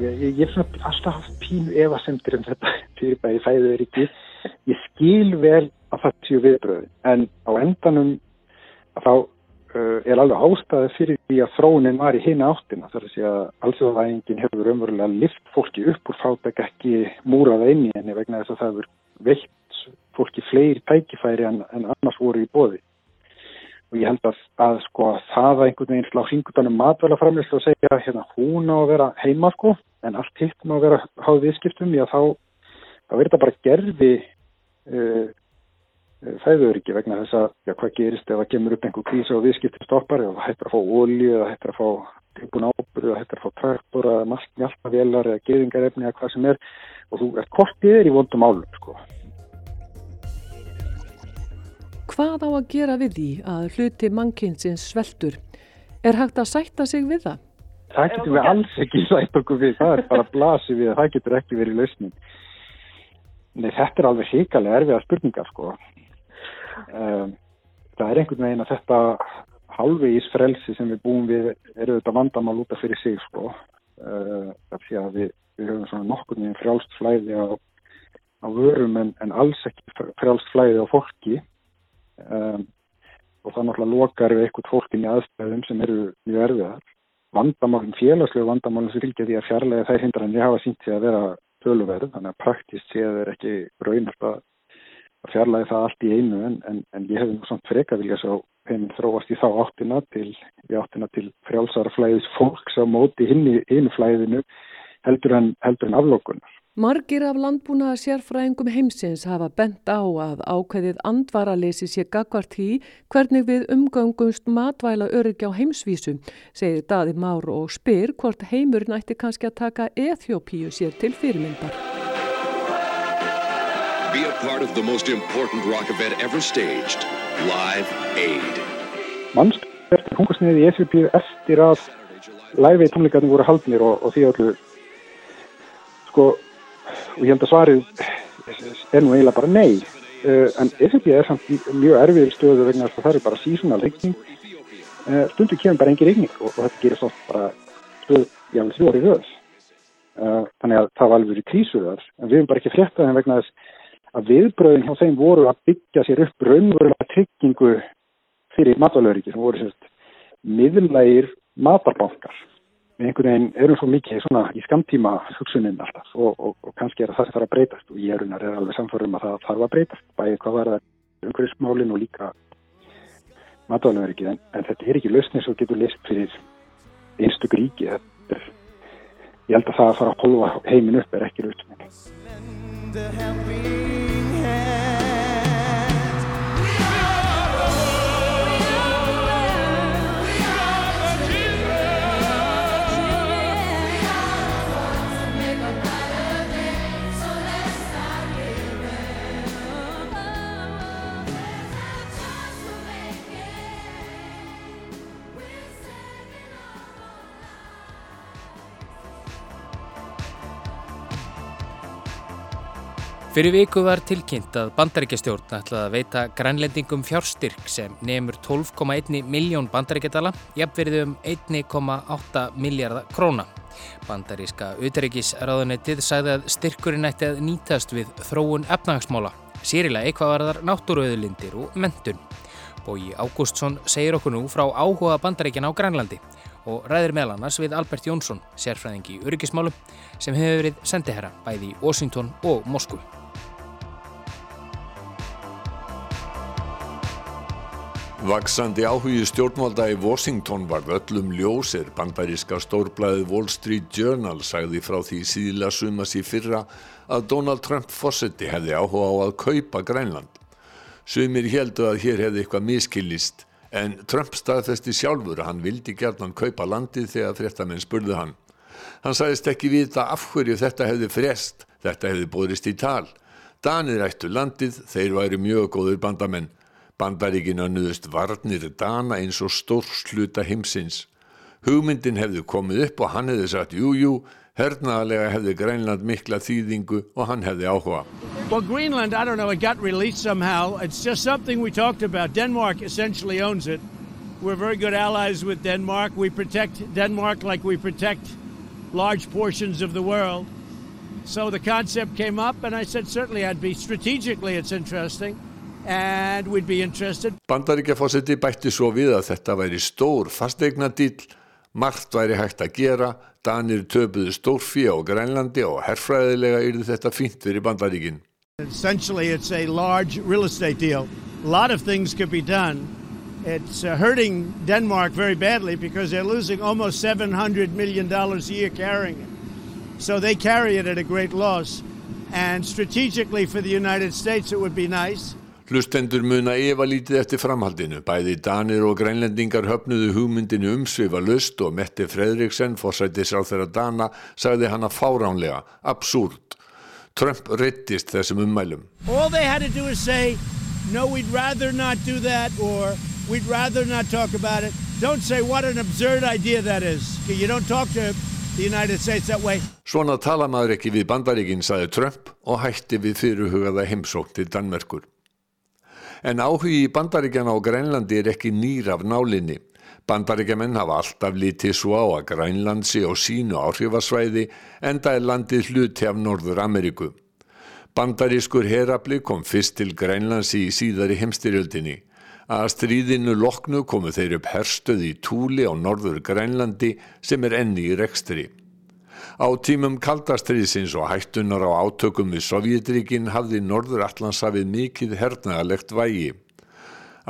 ég, er svona alltaf haft pínu evasendur um þetta (laughs) fyrir bæði fæðið er ekki. Ég skil vel að það séu viðbröði en á endanum að þá uh, er alveg ástæði fyrir því að þróunin var í hinn áttina. Þar að segja að alþjóðavæðingin hefur umverulega lift fólki upp úr fátak ekki múrað einni enni vegna þess að það hefur veitt fólki fleiri tækifæri en, en annars voru í bóði og ég held að, að sko það að einhvern veginn slá hringutanum matvælaframlislu og segja hérna hún á að vera heima sko en allt hitt má vera háð viðskiptum já þá, þá verður þetta bara gerfi uh, fæður ekki vegna þess að já, hvað gerist ef það kemur upp einhver krísa og viðskiptum stoppar eða hættir að fá ólíu eða hættir að fá tilbúin ábyrðu hættir að fá traktor eða mjöldavélar eða geðingarefni eða hvað sem er og þú ert kortið í vondum álum sko Hvað á að gera við því að hluti mannkynsins sveltur? Er hægt að sætta sig við það? Það getur við alls ekki sætt okkur við, það er bara blasi við, það getur ekki verið lausning. Nei, þetta er alveg híkalega erfiða spurningar, sko. Um, það er einhvern veginn að þetta halvvegis frelsi sem við búum við eru þetta vandamál út af fyrir sig, sko. Uh, því að við, við höfum svona nokkur með frjálst flæði á, á vörum en, en alls ekki frjálst flæði á fólki um, og það náttúrulega lokar við eitthvað fólkin í aðstæðum sem eru mjög erfiðar. Vandamálum, félagslegu vandamálum sem fylgja því að fjarlæga þær hindra en ég hafa sínt því að vera töluverð, þannig að praktist séð er ekki raunast að fjarlæga það allt í einu en, en, en ég hef svona freka vilja svo heiminn þróast í þá áttina til, til frjálsara flæðis fólks á móti hinn í einu flæðinu heldur en, heldur en aflókunar. Margir af landbúnaða sérfræðingum heimsins hafa bent á að ákveðið andvaralesi sé gagvart í hvernig við umgöngumst matvæla öryggi á heimsvísu, segir Daði Már og spyr hvort heimurinn ætti kannski að taka Eþjópíu sér til fyrirmyndar. Be a part of the most important rock event ever staged, Live Aid. Mannst eftir hungarsniðið í Eþjópíu eftir að Live Aid tónleikarnir voru haldnir og, og því öllu sko og ég held að svarið er nú eiginlega bara nei. Uh, en Eþjópia er samt mjög erfið stöðu vegna þess að það er bara seasonal regning uh, stundu kemur bara engin regning og, og þetta gerir svolítið bara stöðu jáfnveg orðið höfð uh, þannig að það var alveg krísuðar en við hefum bara ekki fréttað en vegna þess að viðbröðin hjá þeim voru að byggja sér upp raunverulega tryggingu fyrir matalauðriki sem voru sérst miðlægir matarbankar við einhvern veginn erum svo mikið svona í skamtíma hugsunin alltaf og, og, og kannski er það það þarf að breytast og ég er unar er alveg samfórum að það þarf að breytast bæðið hvað var það umhverfismálin og líka matvæðanverkið en, en þetta er ekki lausni svo getur list fyrir einstök ríki er, ég held að það að fara að holfa heimin upp er ekki lausni Fyrir viku var tilkynnt að bandaríkjastjórn ætlaði að veita grænlendingum fjárstyrk sem nefnur 12,1 miljón bandaríkjadala, jafnverðið um 1,8 miljardar króna. Bandaríska auðaríkisráðunettið sagði að styrkurinn ætti að nýtast við þróun efnahagsmála, sérilega eitthvað var þar náttúruauðlindir og mentun. Bói Ágústsson segir okkur nú frá áhuga bandaríkjana á Grænlandi og ræðir meðal annars við Albert Jónsson, sérfræðingi í öryggismálum, sem hefur verið sendiherra bæði í Washington og Moskvu. Vaksandi áhugi stjórnvalda í Washington var öllum ljósir. Bandaríska stórblæði Wall Street Journal sagði frá því síðla sumas í fyrra að Donald Trump fósetti hefði áhuga á að kaupa Grænland. Sumir heldu að hér hefði eitthvað miskillist en Trump staðfesti sjálfur að hann vildi gerðan kaupa landið þegar fréttamenn spurðu hann. Hann sagðist ekki vita af hverju þetta hefði frest, þetta hefði bórist í tal. Danir ættu landið, þeir væri mjög góður bandamenn. Bandaríkin önnuðust varnir Dana eins og stórsluta heimsins. Hugmyndin hefði komið upp og hann hefði sagt jújú, jú, hernaðalega hefði Grænland mikla þýðingu og hann hefði áhuga. Well, Greenland, I don't know, it got released somehow. It's just something we talked about. Denmark essentially owns it. We're very good allies with Denmark. We protect Denmark like we protect large portions of the world. So the concept came up, and I said certainly I'd be strategically it's interesting. And we'd be interested. Bandaríkjafósiti bætti svo við að þetta væri stór fastegnadýll, margt væri hægt að gera, Danir töpuðu stórfi á Grænlandi og herfræðilega yrði þetta fínt fyrir Bandaríkin. Essentially it's a large real estate deal. A lot of things could be done. It's uh, hurting Denmark very badly because they're losing almost $700 million a year carrying it. So they carry it at a great loss. And strategically for the United States it would be nice. Hlustendur muna Eva lítið eftir framhaldinu. Bæði Danir og grænlendingar höfnuðu hugmyndinu umsvifa lust og Mette Fredriksen, fórsættis á þeirra Dana, sagði hana fáránlega, absúrt. Trump rittist þessum ummælum. All they had to do is say, no, we'd rather not do that or we'd rather not talk about it. Don't say what an absurd idea that is. You don't talk to the United States that way. Svona tala maður ekki við bandaríkinn, sagði Trump og hætti við fyrirhugaða heimsók til Danmerkur. En áhugi í bandaríkjana á Grænlandi er ekki nýr af nálinni. Bandaríkjaman hafa alltaf litið svo á að Grænland sé á sínu áhrifasvæði enda er landið hluti af Norður Ameríku. Bandarískur herabli kom fyrst til Grænlands í síðari heimstyrjöldinni. Að stríðinu loknu komu þeir upp herstöð í Túli á norður Grænlandi sem er enni í rekstri. Á tímum kaldastriðsins og hættunar á átökum við Sovjetríkin hafði norður Allandshafið mikið hernaðalegt vægi.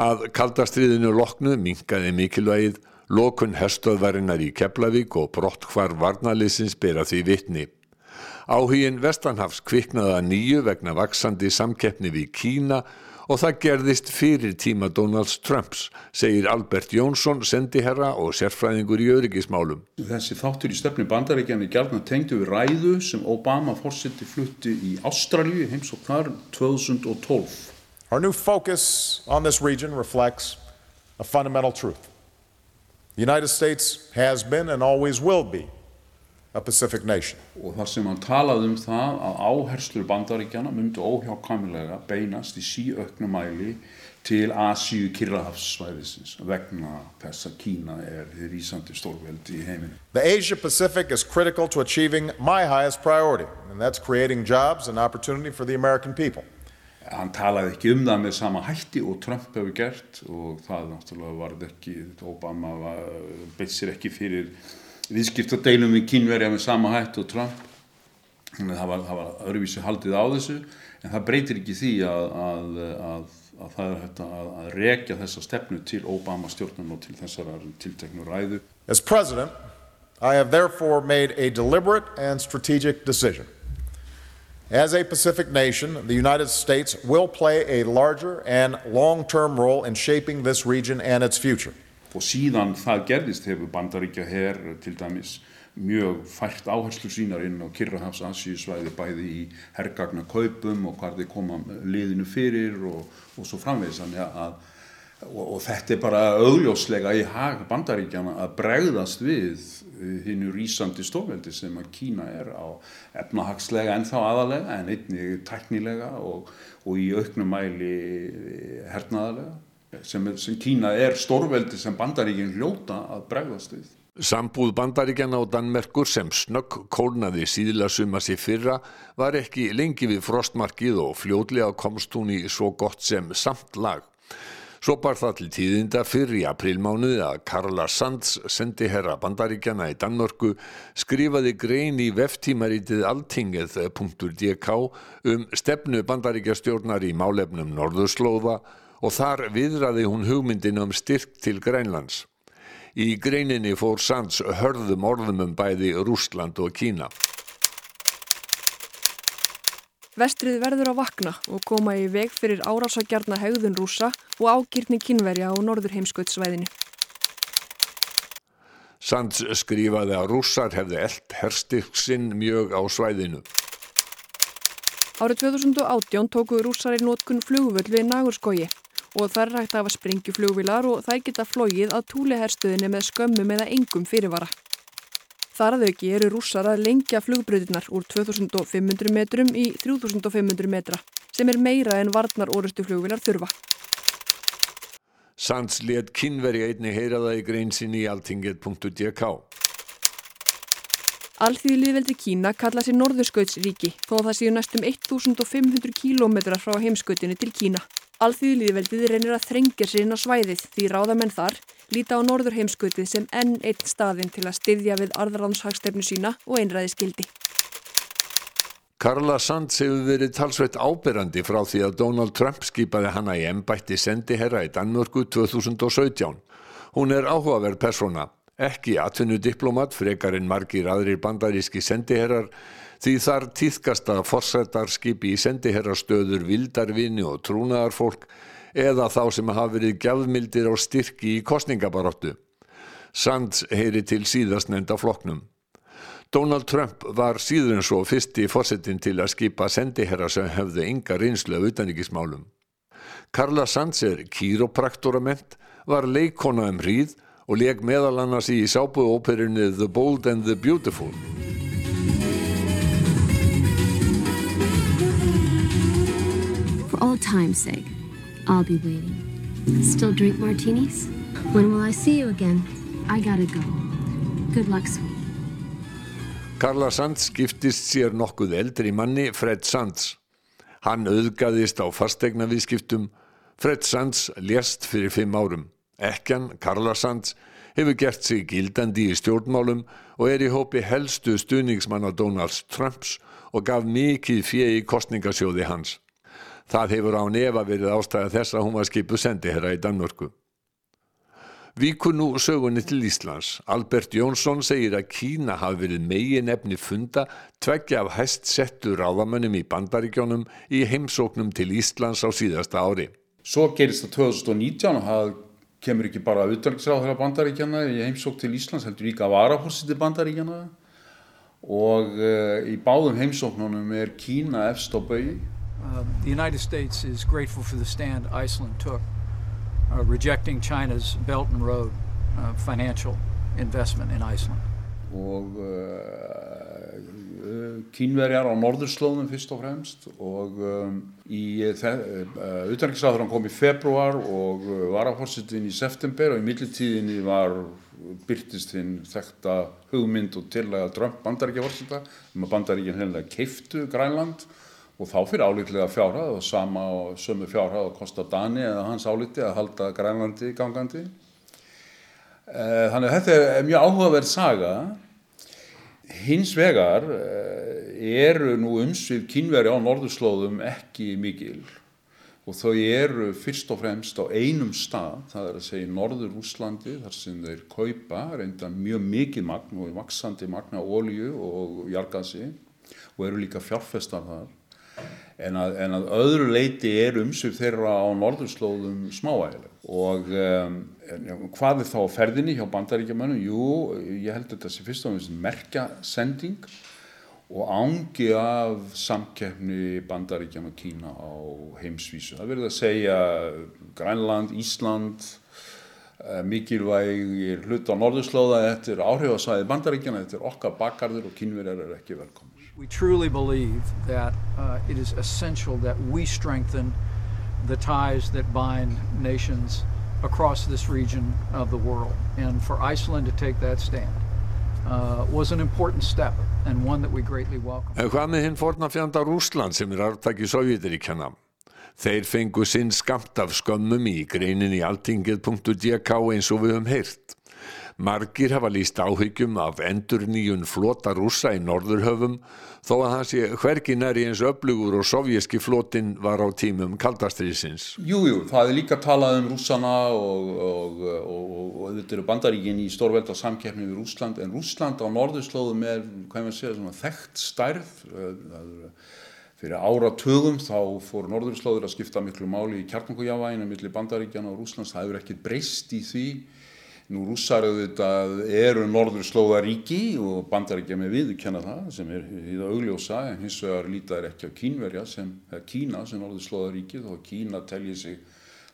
Að kaldastriðinu loknu minkaði mikilvægið, lokun herstöðvarinnar í Keflavík og brott hvar varnaliðsins bera því vitni. Áhugin Vestanhafs kviknaða nýju vegna vaksandi samkeppni við Kína og það gerðist fyrir tíma Donalds Trumps, segir Albert Jónsson, sendiherra og sérfræðingur í öryggismálum. Þessi þáttur í stefni bandaríkjani gerðna tengdu við ræðu sem Obama fórseti flutti í Ástralju heims og þar 2012. Our new focus on this region reflects a fundamental truth. The United States has been and always will be a Pacific nation. Og þar sem hann talaði um það að áherslur bandaríkjana myndu óhjákamilega beinast í síauknumæli til Asíu Kirrahafssvæðisins vegna þess að Kína er þið rísandi stórveldi í heiminu. The Asia Pacific is critical to achieving my highest priority and that's creating jobs and opportunity for the American people. Hann talaði ekki um það með sama hætti og Trump hefur gert og það náttúrulega varð ekki, Obama beitt sér ekki fyrir við með sama hætt og Trump. Þannig að það var, það var haldið á þessu en það breytir ekki því að, að, að, að það er hægt að rekja þessa stefnu til Obama stjórnum og til tilteknu ræðu. As President, I have therefore made a deliberate and strategic decision. As a Pacific nation, the United States will play a larger and long-term role in shaping this region and its future og síðan það gerðist hefur bandaríkja her til dæmis mjög fært áherslu sínar inn á Kirrahafs Asíusvæði bæði í herrgagna kaupum og hvað þeir koma liðinu fyrir og, og svo framvegis. Og, og þetta er bara augljóslega í hag bandaríkjana að bregðast við hinnu rýsandi stofveldi sem að Kína er á efnahagslega en þá aðalega en einni teknilega og, og í auknum mæli hernaðalega sem, sem Kína er stórveldi sem bandaríkinn hljóta að bregðast við. Sambúð bandaríkjana og Danmerkur sem snögg kólnaði síðla sumas í fyrra var ekki lengi við frostmarkið og fljóðlega komst hún í svo gott sem samt lag. Svo bar það til tíðinda fyrir í aprilmánuði að Karla Sands sendi herra bandaríkjana í Danmörku skrifaði grein í veftímaritið altingið.dk um stefnu bandaríkjastjórnar í málefnum Norðurslóða og þar viðraði hún hugmyndin um styrk til Grænlands. Í greininni fór Sands hörðum orðum um bæði Rúsland og Kína. Vestrið verður að vakna og koma í veg fyrir árásagjarna hegðun rúsa og ágýrni kynverja á norður heimskautsvæðinu. Sands skrifaði að rússar hefði eld herstyrksinn mjög á svæðinu. Árið 2018 tóku rússar í nótkun flugvöld við Nagurskógi og þar rægt af að springju flugvilar og þær geta flógið að túleherstöðinni með skömmum eða engum fyrirvara. Þar að auki eru rússar að lengja flugbröðunar úr 2500 metrum í 3500 metra sem er meira en varnar orustu flugvilar þurfa. Sands let kynveri einni heyra það í grein sinni í altingið.dk. Alþýðliðveldi Kína kalla sér Norðurskautsríki þó það séu næstum 1500 kílómetrar frá heimskautinu til Kína. Alþýðlýðveldið reynir að þrengja sér inn á svæðið því ráðamenn þar líta á norður heimskutið sem enn einn staðin til að styðja við arðaránshagstefnu sína og einræðiskildi. Karla Sands hefur verið talsveit áberandi frá því að Donald Trump skipaði hana í embætti sendiherra í Danmörku 2017. Hún er áhugaverð persóna, ekki atvinnudiplomat frekar en margir aðrir bandaríski sendiherrar því þar týðkast að forsetarskipi í sendiherrastöður vildarvinni og trúnaðarfólk eða þá sem hafa verið gjafmildir á styrki í kostningabaróttu. Sands heyri til síðast nefnda floknum. Donald Trump var síður en svo fyrsti fórsetin til að skipa sendiherra sem hefðu ynga reynslu af utanrikkismálum. Karla Sands er kýropraktorament, var leikona um hríð og leik meðal annars í sábuóperinu The Bold and the Beautiful. Time's sake, I'll be waiting. Still drink martinis? When will I see you again? I gotta go. Good luck, sweet. Karla Sands giftist sér nokkuð eldri manni, Fred Sands. Hann auðgaðist á fastegna viðskiptum. Fred Sands lést fyrir fimm árum. Ekkan, Karla Sands, hefur gert sig gildandi í stjórnmálum og er í hópi helstu stuðningsmanna Donalds Trumps og gaf mikið fjegi kostningasjóði hans. Það hefur á nefa verið ástæða þess að hún var skipu sendiherra í Danmörku. Víkur nú sögunni til Íslands. Albert Jónsson segir að Kína hafi verið megin efni funda tveggja af hæst settu ráðamönnum í bandaríkjónum í heimsóknum til Íslands á síðasta ári. Svo gerist það 2019 og það kemur ekki bara auðvitaðsráð bandaríkjana í heimsók til Íslands, heldur líka varahúsið til bandaríkjana og uh, í báðum heimsóknunum er Kína efst á baui Uh, the United States is grateful for the stand Iceland took, uh, rejecting China's Belt and Road uh, financial investment in Iceland. Og uh, uh, kínverjar á norðurslóðum fyrst og fremst og um, í auðvitaðriksraður hann kom í februar og var á fórsettin í september og í millitíðinni var byrtist hinn þekta hugmynd og til að Trump bandaríkja fórsetta um að bandaríkjan hefði keiftu Grænland og þá fyrir álítlega fjárhæð og sama og sömu fjárhæð og Kosta Dani eða hans álíti að halda Grænlandi gangandi. Eh, þannig að þetta er mjög áhugaverð saga. Hins vegar eh, eru nú umsvið kynveri á norðurslóðum ekki mikil og þau eru fyrst og fremst á einum stað, það er að segja Norður Úslandi þar sem þeir kaupa reynda mjög mikið magn og vaksandi magna ólju og jargasi og eru líka fjárfestar þar en að, en að öðru leiti er umsug þeirra á norðurslóðum smáægileg og um, hvað er þá ferðinni hjá bandaríkjamönnum? Jú, ég held þetta sé fyrst og náttúrulega merkja sending og ángi af samkeppni bandaríkjam og Kína á heimsvísu. Það verður að segja Grænland, Ísland, uh, mikilvægir hlut á norðurslóða, þetta er áhrifasæði bandaríkjana, þetta er okkar bakarður og kínverjar er ekki velkominn. We truly believe that uh, it is essential that we strengthen the ties that bind nations across this region of the world. And for Iceland to take that stand uh, was an important step and one that we greatly welcome. En hvað með hinn fornafjanda Rúsland sem er arftaki Sovjetiríkjana? Þeir fengu sinn skamt af skömmum í greinin í altingið.dk eins og við höfum heyrt. Margir hafa líst áhyggjum af endur nýjun flota rúsa í norðurhöfum þó að það sé hvergi næri eins öflugur og sovjíski flotin var á tímum kaldastriðsins. Jújú, það er líka talað um rúsana og, þetta eru bandaríkin í stórvelda samkeppni við Rúsland en Rúsland á norðurslóðum er, segja, þekkt stærð. Fyrir áratugum þá fór norðurslóður að skipta miklu máli í kjartnokkujávæginu millir bandaríkjana og Rúslands, það hefur ekkert breyst í því Nú rússar auðvitað eru norður slóðaríki og bandaríkja með viðkenna það sem er í það augljósa en hins vegar lítaður ekki á kínverja sem, eða Kína sem norður slóðaríki þó að Kína telji sig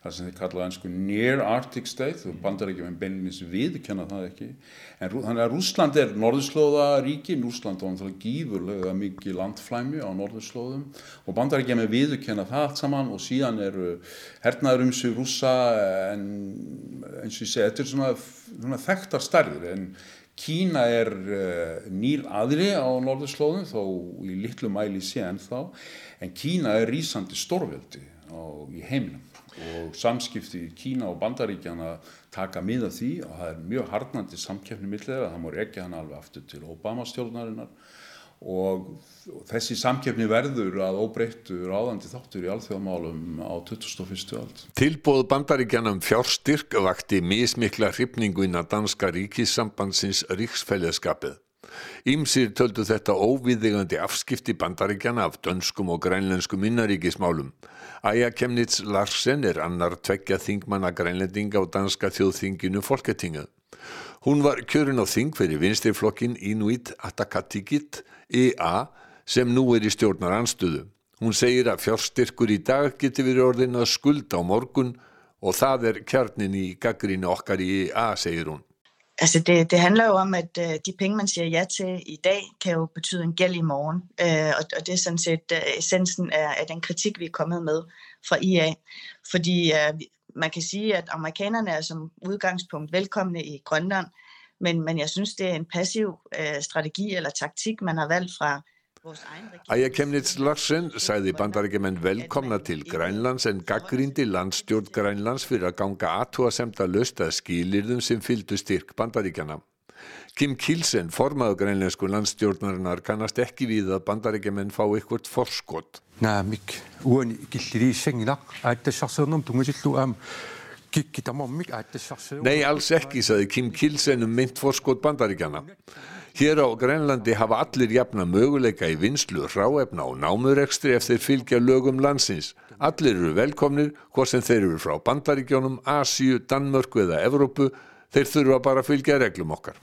það sem þið kallaða einsku near Arctic state og bandaríkja með beinlinis viðkenna það ekki. En þannig að Rúsland er norðurslóðaríki Rúsland var náttúrulega gífurlega mikið landflæmi á norðurslóðum. Og bandaríkja með viðkenna það allt saman og síðan eru hernaður um sig rúsa en eins og ég segi, þetta er svona, svona þekktar stærðir. En Kína er uh, nýr aðri á norðurslóðum þó í litlu mæli sé en þá en Kína er rýsandi stórveldi á, í heiminum og samskipti í Kína og Bandaríkjana taka miða því og það er mjög hardnandi samkeppni millega, það múr ekki hann alveg aftur til Obama-stjórnarinnar og þessi samkeppni verður að óbreyttu ráðandi þáttur í alþjóðamálum á 2001. ald. Tilbóð bandaríkjanum fjárstyrk vakti mismikla hrifningu innan danska ríkissambandsins ríksfæleðskapið. Ímsir töldu þetta óviðigandi afskipti bandaríkjana af dönskum og grænlenskum innaríkismálum. Aja Kemnitz Larsen er annar tveggja þingmanna grænlendinga á danska þjóðþinginu Folketingu. Hún var kjörin á þing fyrir vinstirflokkin Inuit Atakatikit EA sem nú er í stjórnar anstöðu. Hún segir að fjárstyrkur í dag geti verið orðin að skulda á morgun og það er kjarnin í gaggrínu okkar í EA, segir hún. Altså det, det handler jo om, at øh, de penge, man siger ja til i dag, kan jo betyde en gæld i morgen. Øh, og, og det er sådan set øh, essensen af, af den kritik, vi er kommet med fra IA. Fordi øh, man kan sige, at amerikanerne er som udgangspunkt velkomne i Grønland, men, men jeg synes, det er en passiv øh, strategi eller taktik, man har valgt fra Æja Kemnitz Larsen sagði bandarækjumenn velkomna til Grænlands en gaggrindi landstjórn Grænlands fyrir að ganga aðtúa semta löst að skilirðum sem fylgdu styrk bandaríkjana. Kim Kilsen, formaðu grænlensku landstjórnarinnar, kannast ekki við að bandaríkjumenn fá ykkurt am Nei, alls ekki, saði Kim Kilsen um mynd forskot bandaríkjana. Hér á Grænlandi hafa allir jafna möguleika í vinslu, ráefna og námurekstri ef þeir fylgja lögum landsins. Allir eru velkomnir, hvort sem þeir eru frá bandaríkjónum, Asíu, Danmörku eða Evrópu, þeir þurfa bara að fylgja reglum okkar.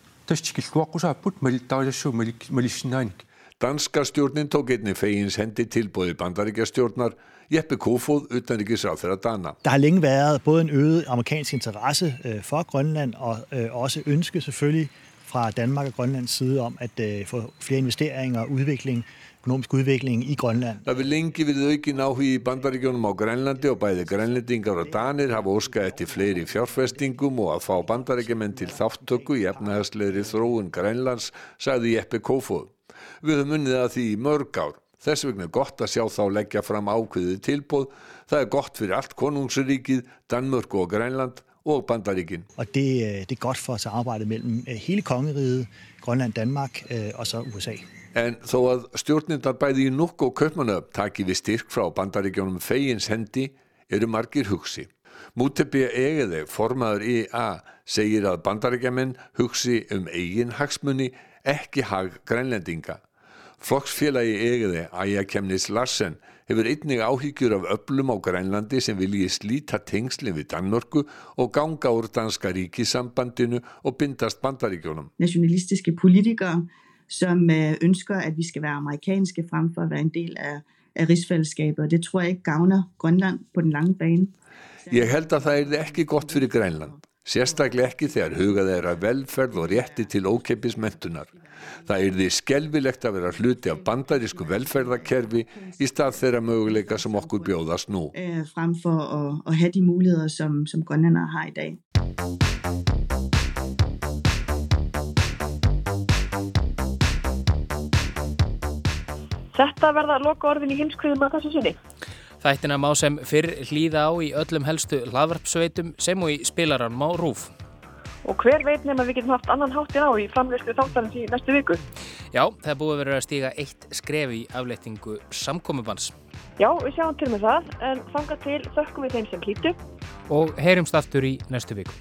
Danska stjórnin tók einni fegins hendi tilbúið bandaríkjastjórnar Jeppe Kofod, utenriksråd fra Dana. Der har længe været både en øget amerikansk interesse øh, for Grønland og øh, også ønske selvfølgelig fra Danmark og Grønlands side om at øh, få flere investeringer og udvikling økonomisk udvikling í Grønland. Það vil lengi við aukin áhugi í bandaríkjónum á Grænlandi og bæði grænlendingar og danir hafa óskað eftir fleiri fjárfestingum og að fá bandaríkjumenn til þáttöku í efnahagslegri þróun Grænlands, sagði Jeppe Kofod. Við höfum unnið að því í mörg ár. Þess vegna er gott að sjá þá leggja fram ákveðið tilbúð. Það er gott fyrir allt konungsríkið, Danmörk og Grænland og Bandaríkin. Og det, det er godt for samarbejdet mellem hele kongeriget, Grønland, Danmark og så USA. En þó að stjórnindar bæði í Núk og Kaupmannöf taki við styrk frá bandaríkjónum fegins hendi eru margir hugsi. Mútebi Egeði, formaður IA, segir að bandaríkjaman hugsi um eigin hagsmunni, ekki hag grænlendinga. Flokksfélagi Egeði, Aja Kemnis Larsen, hefur einnig áhyggjur af öllum á Grænlandi sem vilji slíta tengslinn við Danmörku og ganga úr danska ríkisambandinu og bindast bandaríkjónum. Nationalistiske politikere som øh, ønsker, at vi skal være amerikanske frem for at være en del af, af rigsfællesskabet, og det tror jeg ikke gavner Grønland på den lange bane. Ég held að það er ekki gott fyrir Grænland, sérstaklega ekki þegar hugað er að velferð og rétti til ókeppis mentunar. Það er því skelvilegt að vera hluti af bandarísku velferðarkerfi í stað þeirra möguleika sem okkur bjóðast nú. Øh, frem for at, at have de muligheder, som, som grønlændere har i dag. Þetta verða loka orðin í heimskviðum að þessu sinni. Þættina má sem fyrr hlýða á í öllum helstu hlaðvarpsveitum sem og í spilaranum á RÚF. Og hver veit nefn að við getum haft annan háttin á í framleyslu þáttarins í næstu viku? Já, það búið vera að stíga eitt skref í afleitingu samkomubans. Já, við sjáum til með það, en fanga til þökkum við þeim sem hlýtu. Og heyrumst aftur í næstu viku.